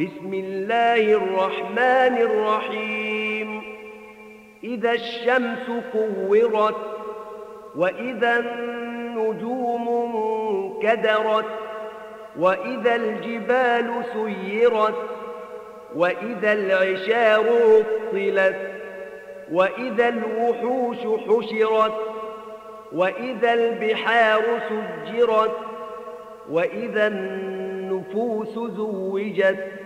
بسم الله الرحمن الرحيم. إذا الشمس كورت وإذا النجوم كدرت وإذا الجبال سيرت وإذا العشار عطلت وإذا الوحوش حشرت وإذا البحار سجرت وإذا النفوس زوجت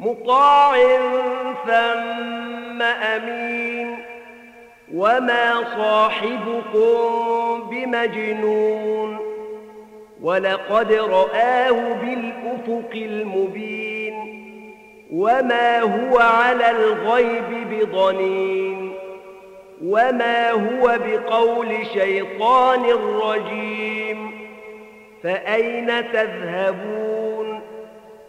مطاع ثم أمين. وما صاحبكم بمجنون. ولقد رآه بالأفق المبين. وما هو على الغيب بضنين. وما هو بقول شيطان رجيم. فأين تذهبون؟